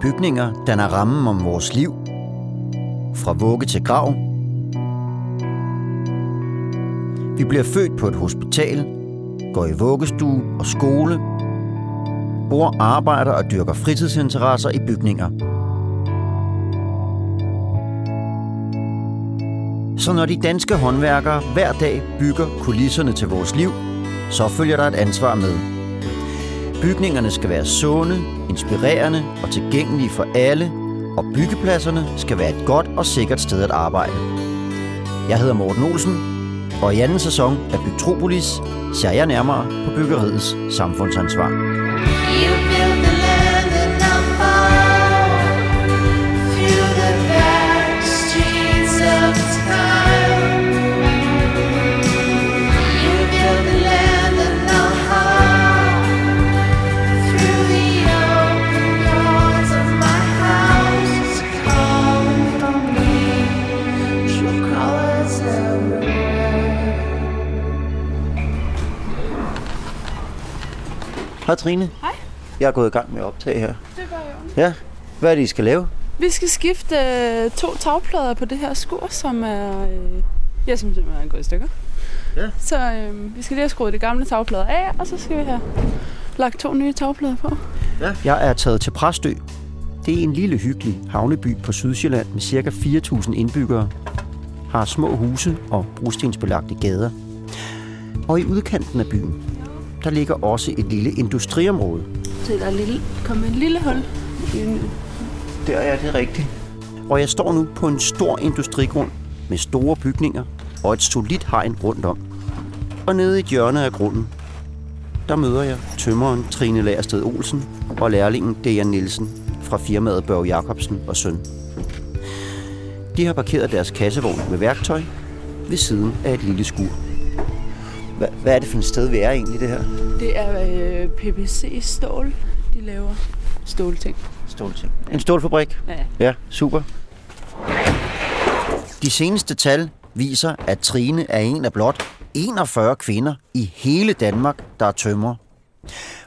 Bygninger danner rammen om vores liv. Fra vugge til grav. Vi bliver født på et hospital, går i vuggestue og skole, bor, arbejder og dyrker fritidsinteresser i bygninger. Så når de danske håndværkere hver dag bygger kulisserne til vores liv, så følger der et ansvar med. Bygningerne skal være sunde, inspirerende og tilgængelige for alle, og byggepladserne skal være et godt og sikkert sted at arbejde. Jeg hedder Morten Olsen, og i anden sæson af Bygtropolis ser jeg nærmere på byggeriets samfundsansvar. Hej Trine. Hej. Jeg er gået i gang med at optage her. Det gør jeg Ja, hvad er det, I skal lave? Vi skal skifte øh, to tagplader på det her skur, som er... Øh, ja, som simpelthen er gået i stykker. Ja. Så øh, vi skal lige have skruet de gamle tagplader af, og så skal vi have lagt to nye tagplader på. Jeg er taget til Præstø. Det er en lille hyggelig havneby på Sydsjælland med ca. 4.000 indbyggere. Har små huse og brostensbelagte gader. Og i udkanten af byen, der ligger også et lille industriområde. Så der er lille, kommet en lille hul. Der er det rigtigt. Og jeg står nu på en stor industrigrund med store bygninger og et solidt hegn rundt om. Og nede i et hjørne af grunden, der møder jeg tømmeren Trine Lagersted Olsen og lærlingen Dejan Nielsen fra firmaet Børge Jacobsen og Søn. De har parkeret deres kassevogn med værktøj ved siden af et lille skur. Hvad, hvad er det for et sted, vi er egentlig, det her? Det er øh, PPC-stål, de laver stålting. Stålting. En stålfabrik? Ja. Ja, super. De seneste tal viser, at Trine er en af blot 41 kvinder i hele Danmark, der er tømrer.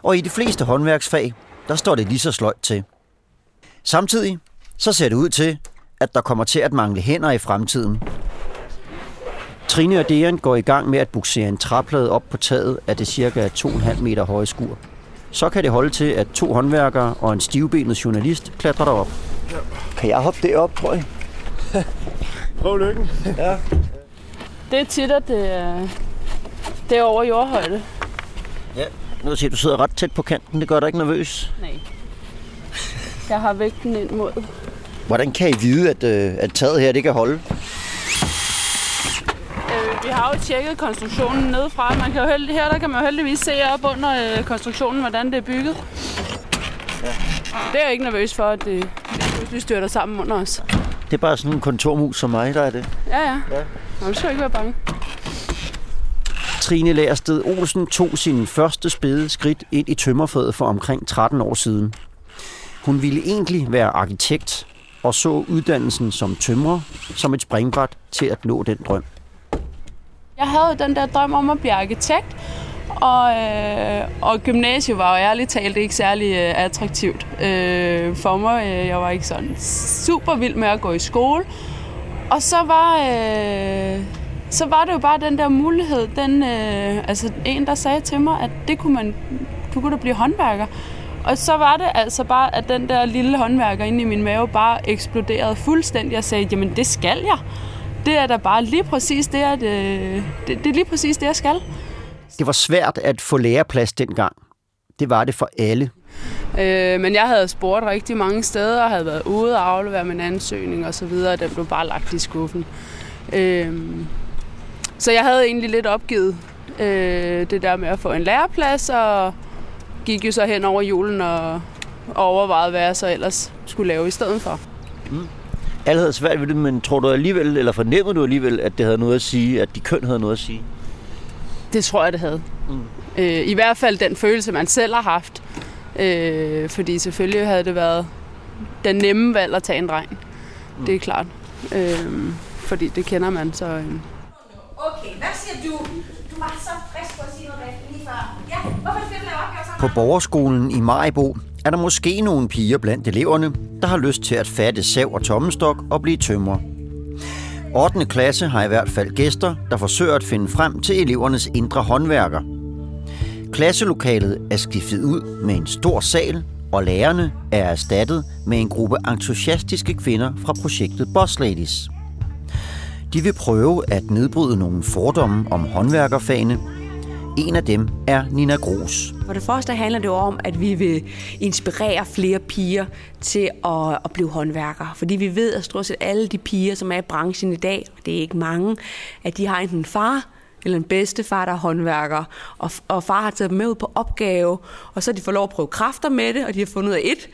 Og i de fleste håndværksfag, der står det lige så sløjt til. Samtidig så ser det ud til, at der kommer til at mangle hænder i fremtiden. Trine og Dejan går i gang med at buksere en træplade op på taget af det cirka 2,5 meter høje skur. Så kan det holde til, at to håndværkere og en stivbenet journalist klatrer derop. Kan jeg hoppe derop, tror jeg? Prøv lykken. Det er tit, at det er, det er over jordhøjde. Ja. Nu siger du sidder ret tæt på kanten. Det gør dig ikke nervøs. Nej. Jeg har vægten ind mod. Hvordan kan I vide, at, øh, at taget her det kan holde? Vi har jo tjekket konstruktionen nedefra. Man kan jo heldig, her der kan man jo heldigvis se op under øh, konstruktionen, hvordan det er bygget. Det er jeg ikke nervøs for, at det pludselig styrter sammen under os. Det er bare sådan en kontormus som mig, der er det. Ja, ja. ja. Nå, du skal ikke være bange. Trine Lagersted Olsen tog sin første spæde skridt ind i tømmerfaget for omkring 13 år siden. Hun ville egentlig være arkitekt og så uddannelsen som tømrer som et springbræt til at nå den drøm. Jeg havde den der drøm om at blive arkitekt, og, øh, og gymnasiet var jo ærligt talt ikke særlig øh, attraktivt øh, for mig. Øh, jeg var ikke sådan super vild med at gå i skole. Og så var, øh, så var det jo bare den der mulighed, den, øh, altså en, der sagde til mig, at det kunne man, du kunne da blive håndværker. Og så var det altså bare, at den der lille håndværker inde i min mave bare eksploderede fuldstændig og sagde, jamen det skal jeg. Det er da bare lige præcis det, at, øh, det, det er lige præcis det, jeg skal. Det var svært at få læreplads dengang. Det var det for alle. Øh, men jeg havde spurgt rigtig mange steder, og havde været ude og aflevere min ansøgning og så videre, og den blev bare lagt i skuffen. Øh, så jeg havde egentlig lidt opgivet øh, det der med at få en læreplads, og gik jo så hen over julen og, og overvejede, hvad jeg så ellers skulle lave i stedet for. Alle havde svært ved det, men tror du alligevel, eller fornemmede du alligevel, at det havde noget at sige, at de køn havde noget at sige? Det tror jeg, det havde. Mm. Øh, I hvert fald den følelse, man selv har haft. Øh, fordi selvfølgelig havde det været den nemme valg at tage en dreng. Mm. Det er klart. Øh, fordi det kender man, så... Øh. Okay, hvad siger du? Du var så frisk på at sige noget lige før. Ja, hvorfor du lave opgaver sammen? På borgerskolen i Majbo er der måske nogle piger blandt eleverne, der har lyst til at fatte sav og tommestok og blive tømrer. 8. klasse har i hvert fald gæster, der forsøger at finde frem til elevernes indre håndværker. Klasselokalet er skiftet ud med en stor sal, og lærerne er erstattet med en gruppe entusiastiske kvinder fra projektet Boss Ladies. De vil prøve at nedbryde nogle fordomme om håndværkerfagene. En af dem er Nina Gros. For det første handler det jo om, at vi vil inspirere flere piger til at, at blive håndværkere. Fordi vi ved, at stort set alle de piger, som er i branchen i dag, og det er ikke mange, at de har enten en far eller en bedstefar, der er håndværker, og, og far har taget dem med ud på opgave, og så har de fået lov at prøve kræfter med det, og de har fundet ud af et,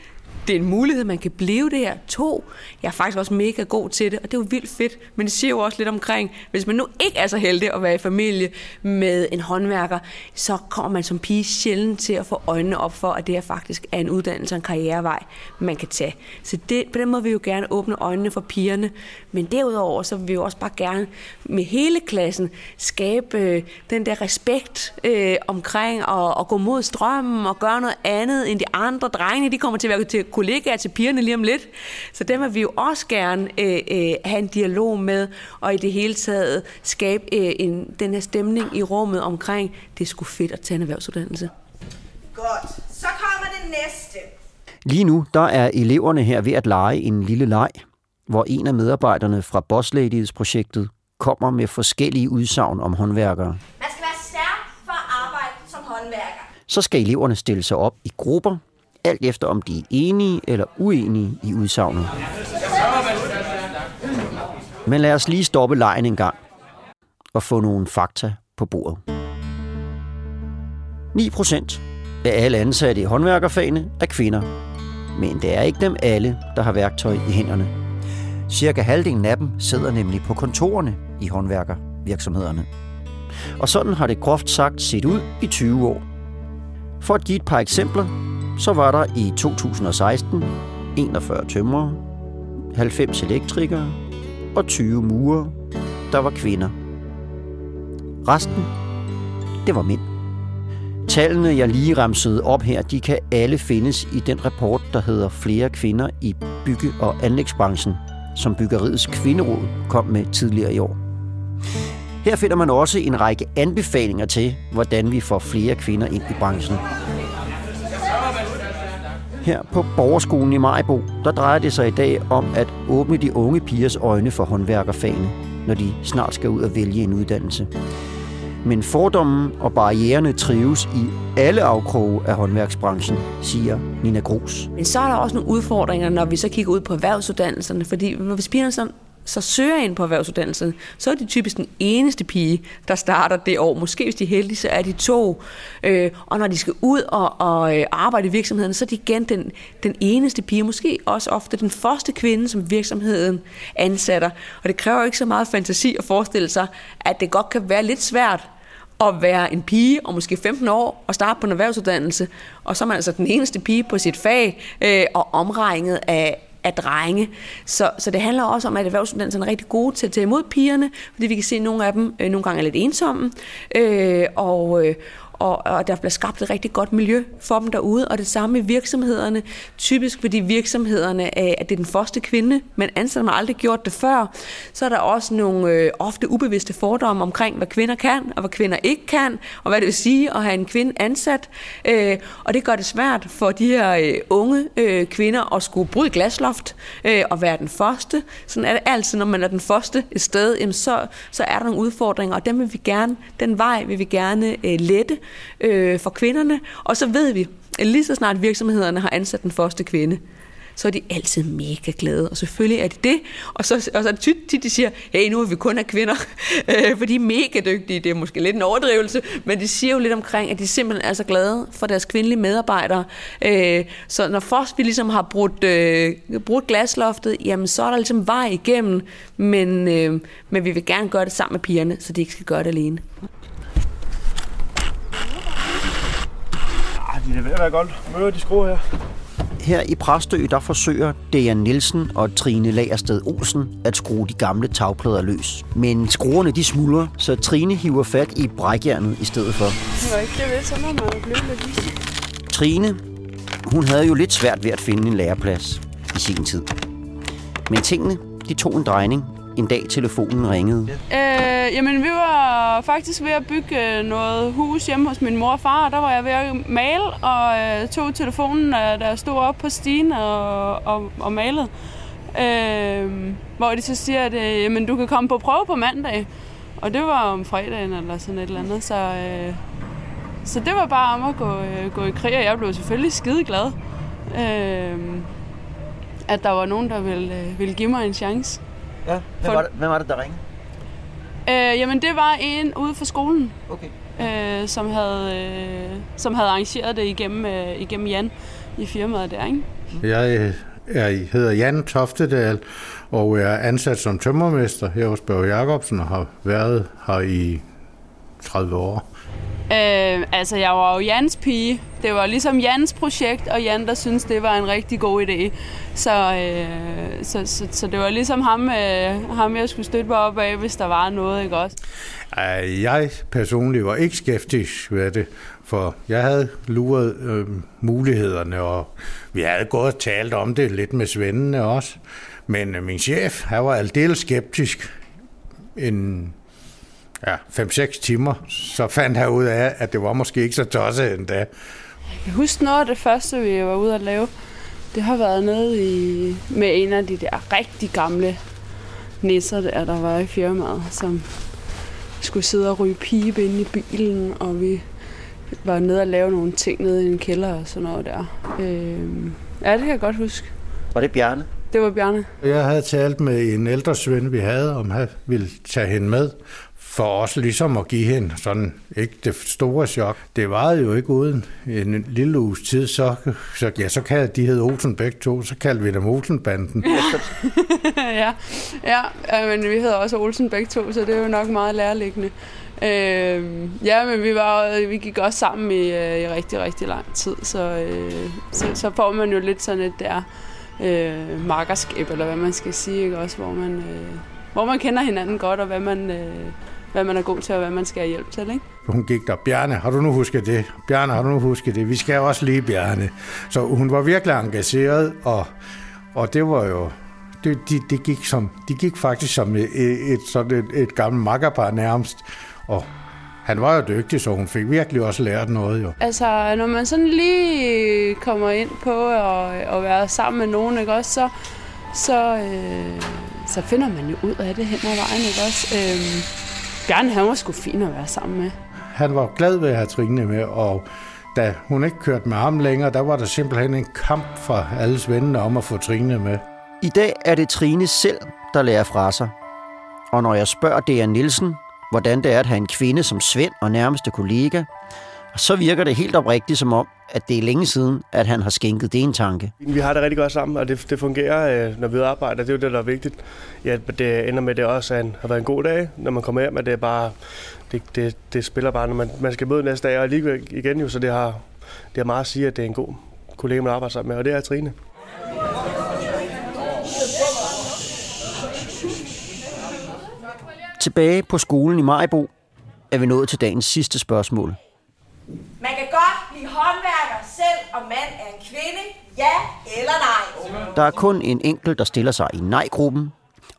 det er en mulighed, man kan blive det her. To, jeg er faktisk også mega god til det, og det er jo vildt fedt. Men det siger jo også lidt omkring, hvis man nu ikke er så heldig at være i familie med en håndværker, så kommer man som pige sjældent til at få øjnene op for, at det her faktisk er en uddannelse og en karrierevej, man kan tage. Så det, på den måde vil vi jo gerne åbne øjnene for pigerne. Men derudover, så vil vi jo også bare gerne med hele klassen skabe øh, den der respekt øh, omkring at, at gå mod strømmen og gøre noget andet end de andre drenge. De kommer til at være til kollegaer til pigerne lige om lidt. Så dem vil vi jo også gerne øh, øh, have en dialog med, og i det hele taget skabe øh, en, den her stemning i rummet omkring, det er sgu fedt at tage en erhvervsuddannelse. Godt. Så kommer det næste. Lige nu der er eleverne her ved at lege en lille leg, hvor en af medarbejderne fra Boss Ladies-projektet kommer med forskellige udsagn om håndværkere. Man skal være stærk for at arbejde som håndværker. Så skal eleverne stille sig op i grupper, alt efter om de er enige eller uenige i udsagnet. Men lad os lige stoppe lejen en gang og få nogle fakta på bordet. 9% af alle ansatte i håndværkerfagene er kvinder. Men det er ikke dem alle, der har værktøj i hænderne. Cirka halvdelen af dem sidder nemlig på kontorerne i håndværkervirksomhederne. Og sådan har det groft sagt set ud i 20 år. For at give et par eksempler, så var der i 2016 41 tømrere, 90 elektrikere og 20 murer, der var kvinder. Resten, det var mænd. Tallene, jeg lige ramsede op her, de kan alle findes i den rapport, der hedder Flere kvinder i bygge- og anlægsbranchen, som Byggeriets Kvinderåd kom med tidligere i år. Her finder man også en række anbefalinger til, hvordan vi får flere kvinder ind i branchen. Her på Borgerskolen i Majbo, der drejer det sig i dag om at åbne de unge pigers øjne for håndværkerfagene, når de snart skal ud og vælge en uddannelse. Men fordommen og barriererne trives i alle afkroge af håndværksbranchen, siger Nina Grus. Men så er der også nogle udfordringer, når vi så kigger ud på erhvervsuddannelserne, fordi hvis pigerne så, så søger ind på erhvervsuddannelsen, så er de typisk den eneste pige, der starter det år. Måske hvis de er heldige, så er de to. Øh, og når de skal ud og, og øh, arbejde i virksomheden, så er de igen den, den eneste pige. Måske også ofte den første kvinde, som virksomheden ansætter. Og det kræver ikke så meget fantasi at forestille sig, at det godt kan være lidt svært at være en pige og måske 15 år og starte på en erhvervsuddannelse, og så er man altså den eneste pige på sit fag øh, og omregnet af, af drenge. Så, så det handler også om, at erhvervsuddannelserne er rigtig gode til at tage imod pigerne, fordi vi kan se, at nogle af dem øh, nogle gange er lidt ensomme, øh, og, øh, og, og der bliver skabt et rigtig godt miljø for dem derude, og det samme i virksomhederne. Typisk fordi virksomhederne øh, at det er den første kvinde, men ansatte har aldrig gjort det før, så er der også nogle øh, ofte ubevidste fordomme omkring, hvad kvinder kan, og hvad kvinder ikke kan, og hvad det vil sige at have en kvinde ansat. Øh, og det gør det svært for de her øh, unge øh, kvinder at skulle bryde glasloft øh, og være den første. Sådan er det altid, når man er den første et sted, jamen så, så er der nogle udfordringer, og dem vil vi gerne, den vej vil vi gerne øh, lette øh, for kvinderne. Og så ved vi, at lige så snart virksomhederne har ansat den første kvinde, så er de altid mega glade, og selvfølgelig er de det. Og så, og så er det tit, tit, de siger, hey, nu er vi kun af kvinder, øh, for de er mega dygtige. Det er måske lidt en overdrivelse, men de siger jo lidt omkring, at de simpelthen er så glade for deres kvindelige medarbejdere. Øh, så når først vi ligesom har brudt, øh, brudt glasloftet, jamen så er der ligesom vej igennem, men, øh, men vi vil gerne gøre det sammen med pigerne, så de ikke skal gøre det alene. De er ved at være godt. Møder de skruer her. Her i Præstø, der forsøger Dejan Nielsen og Trine Lagersted Olsen at skrue de gamle tagplader løs. Men skruerne de smuldrer, så Trine hiver fat i brækjernet i stedet for. Det var ikke det, så må man jo blive lidt. Trine, Hun havde jo lidt svært ved at finde en læreplads i sin tid. Men tingene, de tog en drejning, en dag telefonen ringede. Øh, jamen, vi var faktisk ved at bygge øh, noget hus hjemme hos min mor og far, og der var jeg ved at male, og øh, tog telefonen, øh, der stod op på stigen og, og, og malede. Øh, hvor de så siger, at øh, jamen, du kan komme på prøve på mandag. Og det var om fredagen eller sådan et eller andet, så, øh, så det var bare om at gå, øh, gå i krig, og jeg blev selvfølgelig skide glad. Øh, at der var nogen, der ville, øh, ville give mig en chance. Ja, hvem var det, hvem var det, der ringede? Øh, jamen, det var en ude for skolen, Okay. øh, som, havde, øh, som havde arrangeret det igennem, øh, igennem Jan i firmaet der, ikke? Jeg øh, er, hedder Jan Toftedal og er ansat som tømmermester her hos Børge Jacobsen og har været her i 30 år. Øh, altså, jeg var jo Jans pige. Det var ligesom Jans projekt, og Jan, der synes det var en rigtig god idé. Så, øh, så, så, så det var ligesom ham, øh, ham, jeg skulle støtte mig op af, hvis der var noget, ikke også? Jeg personligt var ikke skeptisk ved det, for jeg havde luret øh, mulighederne, og vi havde gået og talt om det lidt med svendene også. Men øh, min chef, han var aldeles skeptisk en ja, 5-6 timer, så fandt han ud af, at det var måske ikke så tosset endda. Jeg kan huske noget af det første, vi var ude at lave. Det har været nede i, med en af de der rigtig gamle nisser, der, der var i firmaet, som skulle sidde og ryge pibe inde i bilen, og vi var nede og lave nogle ting nede i en kælder og sådan noget der. Øh, ja, det kan jeg godt huske. Var det Bjarne? Det var Bjarne. Jeg havde talt med en ældre svend, vi havde, om han ville tage hende med, for også ligesom at give hende sådan ikke det store chok. Det varede jo ikke uden en lille uges tid, så, så, ja, så kaldte de hed Olsen begge to, så kaldte vi dem Olsenbanden. ja, ja, ja, men vi hedder også Olsen begge to, så det er jo nok meget lærerliggende. Øh, ja, men vi, var, vi gik også sammen i, øh, i rigtig, rigtig lang tid, så, øh, så, så får man jo lidt sådan et der øh, markerskab, eller hvad man skal sige, ikke? Også, hvor, man, øh, hvor man kender hinanden godt, og hvad man, øh, hvad man er god til, og hvad man skal have hjælp til. Ikke? Hun gik der, Bjarne, har du nu husket det? Bjarne, har du nu husket det? Vi skal også lige Bjarne. Så hun var virkelig engageret, og, og det var jo, det, de, de, gik som, de gik faktisk som et, et, sådan et, et gammelt makkerpar nærmest, og han var jo dygtig, så hun fik virkelig også lært noget jo. Altså, når man sådan lige kommer ind på at, at være sammen med nogen, ikke også, så, så, øh, så finder man jo ud af det hen ad vejen, ikke også? Øh, Bjarne, han var sgu fin at være sammen med. Han var glad ved at have Trine med, og da hun ikke kørte med ham længere, der var der simpelthen en kamp fra alles vennerne om at få Trine med. I dag er det Trine selv, der lærer fra sig. Og når jeg spørger D.R. Nielsen, hvordan det er at have en kvinde som Svend og nærmeste kollega, så virker det helt oprigtigt som om, at det er længe siden, at han har skænket det en tanke. Vi har det rigtig godt sammen, og det, det fungerer, øh, når vi arbejder. Det er jo det, der er vigtigt. Ja, det ender med, at det også er en, har været en god dag, når man kommer hjem, at det er bare, det, det, det spiller bare, når man, man skal møde næste dag, og alligevel igen jo, så det har, det har meget at sige, at det er en god kollega, man arbejder sammen med, og det er Trine. Tilbage på skolen i Majbo er vi nået til dagens sidste spørgsmål. Man blive håndværker, selv om man er en kvinde. Ja eller nej? Der er kun en enkelt, der stiller sig i nej-gruppen.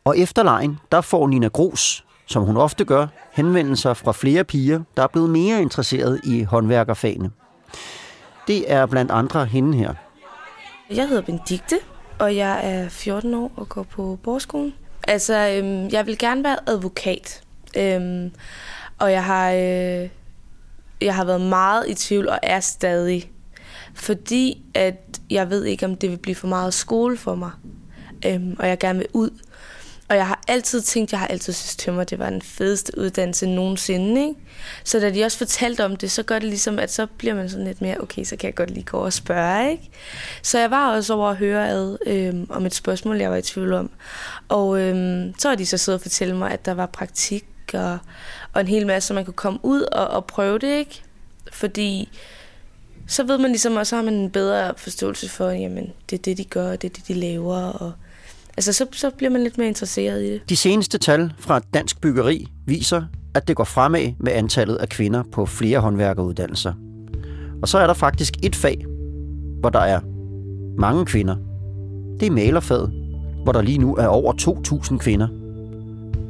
Og efter lejen, der får Nina Gros, som hun ofte gør, henvendelser fra flere piger, der er blevet mere interesseret i håndværkerfagene. Det er blandt andre hende her. Jeg hedder Benedikte, og jeg er 14 år og går på borgerskolen. Altså, øhm, jeg vil gerne være advokat. Øhm, og jeg har, øh, jeg har været meget i tvivl og er stadig. Fordi at jeg ved ikke, om det vil blive for meget skole for mig. Øhm, og jeg gerne vil ud. Og jeg har altid tænkt, jeg har altid synes tømmer, det var den fedeste uddannelse nogensinde. Ikke? Så da de også fortalte om det, så gør det ligesom, at så bliver man sådan lidt mere, okay, så kan jeg godt lige gå og spørge. Ikke? Så jeg var også over at høre ad, øhm, om et spørgsmål, jeg var i tvivl om. Og øhm, så har de så siddet og fortælle mig, at der var praktik og, og en hel masse, så man kunne komme ud og, og prøve det. ikke. Fordi så ved man ligesom også, så har man en bedre forståelse for, jamen, det er det, de gør, og det er det, de laver. Og, altså, så, så bliver man lidt mere interesseret i det. De seneste tal fra Dansk Byggeri viser, at det går fremad med antallet af kvinder på flere håndværkeruddannelser. Og så er der faktisk et fag, hvor der er mange kvinder, det er malerfaget, hvor der lige nu er over 2.000 kvinder.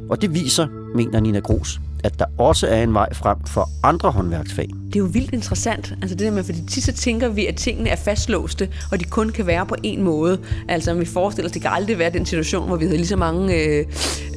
Og det viser, mener Nina Gros, at der også er en vej frem for andre håndværksfag. Det er jo vildt interessant, altså det der med, fordi tit så tænker vi, at tingene er fastlåste, og de kun kan være på en måde. Altså om vi forestiller os, det kan aldrig være den situation, hvor vi havde lige så mange øh,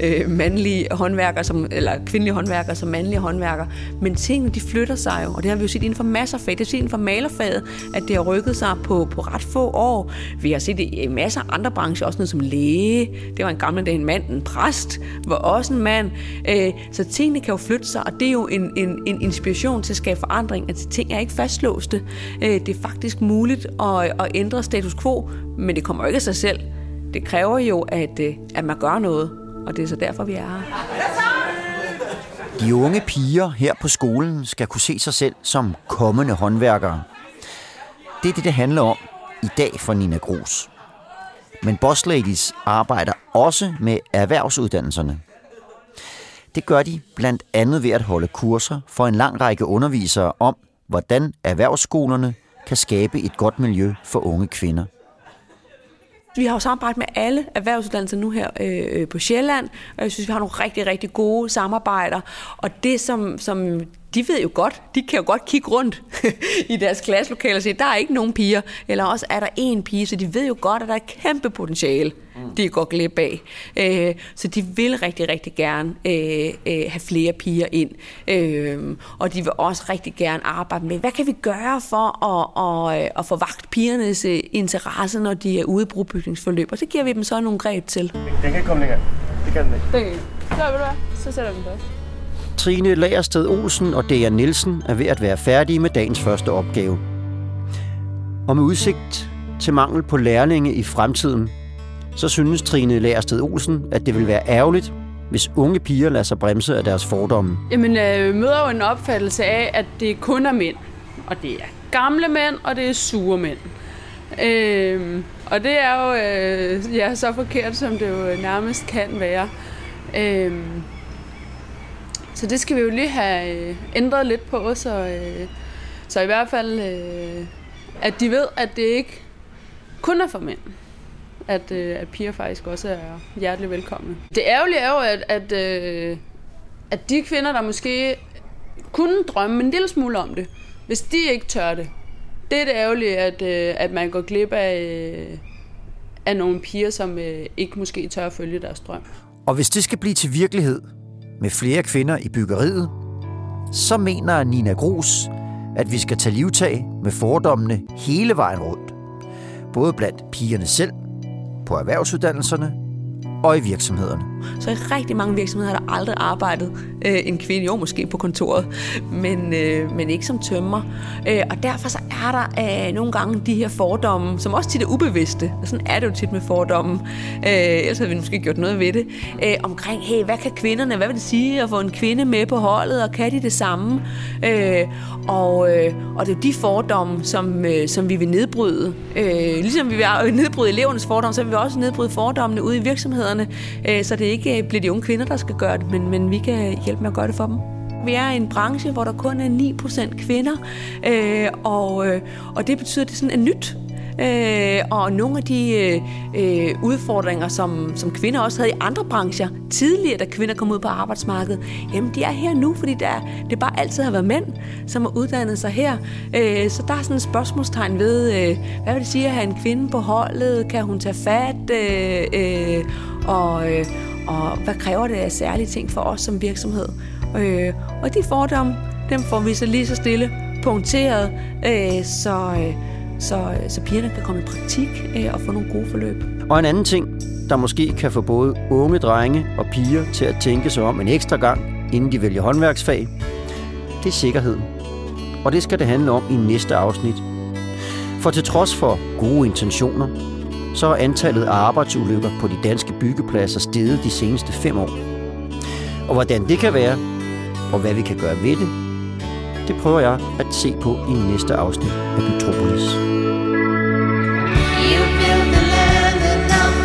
øh, mandlige håndværkere, som, eller kvindelige håndværkere som mandlige håndværkere. Men tingene, de flytter sig jo, og det har vi jo set inden for masser af fag. Det har vi set inden for malerfaget, at det har rykket sig på, på ret få år. Vi har set det i masser af andre brancher, også noget som læge. Det var en gammel dag en mand, en præst var også en mand. Øh, så tingene kan jo flytte sig, og det er jo en, en, en inspiration til at skabe forandring. At ting er ikke fastlåste. Øh, det er faktisk muligt at, at ændre status quo, men det kommer jo ikke af sig selv. Det kræver jo, at, øh, at man gør noget, og det er så derfor, vi er her. De unge piger her på skolen skal kunne se sig selv som kommende håndværkere. Det er det, det handler om i dag for Nina Gros. Men Boss Ladies arbejder også med erhvervsuddannelserne. Det gør de blandt andet ved at holde kurser for en lang række undervisere om, hvordan erhvervsskolerne kan skabe et godt miljø for unge kvinder. Vi har jo samarbejdet med alle erhvervsuddannelser nu her øh, øh på Sjælland, og jeg synes, vi har nogle rigtig, rigtig gode samarbejder. Og det, som, som de ved jo godt, de kan jo godt kigge rundt i deres klasselokale og sige, der er ikke nogen piger, eller også er der en pige, så de ved jo godt, at der er et kæmpe potentiale, de går glip af. Øh, så de vil rigtig, rigtig gerne øh, øh, have flere piger ind, øh, og de vil også rigtig gerne arbejde med, hvad kan vi gøre for at, at, at få vagt pigernes øh, interesse, når de er ude i brobygningsforløb, og så giver vi dem så nogle greb til. Den kan ikke komme længere. Det kan den ikke. Okay. Så ved du hvad? Så sætter vi den på. Trine Lagersted Olsen og Dea Nielsen er ved at være færdige med dagens første opgave. Og med udsigt til mangel på lærlinge i fremtiden, så synes Trine Lagersted Olsen, at det vil være ærgerligt, hvis unge piger lader sig bremse af deres fordomme. Jamen, øh, møder jo en opfattelse af, at det kun er mænd. Og det er gamle mænd, og det er sure mænd. Øh, og det er jo øh, ja, så forkert, som det jo nærmest kan være. Øh, så det skal vi jo lige have øh, ændret lidt på, så, øh, så i hvert fald, øh, at de ved, at det ikke kun er for mænd. At, øh, at piger faktisk også er hjertelig velkomne. Det ærgerlige er jo, at, at, øh, at de kvinder, der måske kunne drømme en lille smule om det, hvis de ikke tør det, det er det ærgerlige, at, øh, at man går glip af, øh, af nogle piger, som øh, ikke måske tør at følge deres drøm. Og hvis det skal blive til virkelighed med flere kvinder i byggeriet, så mener Nina Gros, at vi skal tage livtag med fordommene hele vejen rundt. Både blandt pigerne selv, på erhvervsuddannelserne og i virksomhederne. Så i rigtig mange virksomheder har der aldrig arbejdet øh, en kvinde, jo måske på kontoret, men, øh, men ikke som tømmer. Øh, og derfor så er der øh, nogle gange de her fordomme, som også tit er ubevidste, og sådan er det jo tit med fordomme, øh, ellers havde vi måske gjort noget ved det, øh, omkring, hey, hvad kan kvinderne, hvad vil det sige at få en kvinde med på holdet, og kan de det samme? Øh, og, øh, og det er jo de fordomme, som, øh, som vi vil nedbryde. Øh, ligesom vi vil øh, nedbryde elevernes fordomme, så vil vi også nedbryde fordommene ude i virksomhederne, øh, så det ikke øh, bliver de unge kvinder, der skal gøre det, men, men vi kan hjælpe med at gøre det for dem. Vi er en branche, hvor der kun er 9% kvinder, øh, og, øh, og det betyder, at det sådan er nyt. Øh, og nogle af de øh, øh, udfordringer, som, som kvinder også havde i andre brancher tidligere, da kvinder kom ud på arbejdsmarkedet, jamen de er her nu, fordi der, det bare altid har været mænd, som har uddannet sig her. Øh, så der er sådan et spørgsmålstegn ved, øh, hvad vil det sige at have en kvinde på holdet? Kan hun tage fat? Øh, øh, og, øh, og hvad kræver det af særlige ting for os som virksomhed? Øh, og de fordomme, dem får vi så lige så stille punkteret, øh, så, øh, så, øh, så pigerne kan komme i praktik øh, og få nogle gode forløb. Og en anden ting, der måske kan få både unge drenge og piger til at tænke sig om en ekstra gang, inden de vælger håndværksfag, det er sikkerheden. Og det skal det handle om i næste afsnit. For til trods for gode intentioner, så er antallet af arbejdsulykker på de danske byggepladser steget de seneste fem år. Og hvordan det kan være, og hvad vi kan gøre ved det, det prøver jeg at se på i næste afsnit af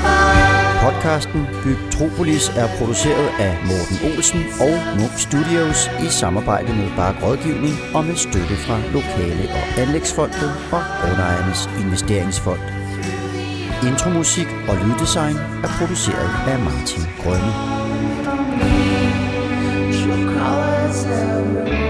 far. Podcasten Bygtropolis er produceret af Morten Olsen og Munk Studios i samarbejde med Bark Rådgivning og med støtte fra Lokale- og Anlægsfondet og Grundejernes Investeringsfond. Intromusik og lyddesign er produceret af Martin Grønne. Your colors are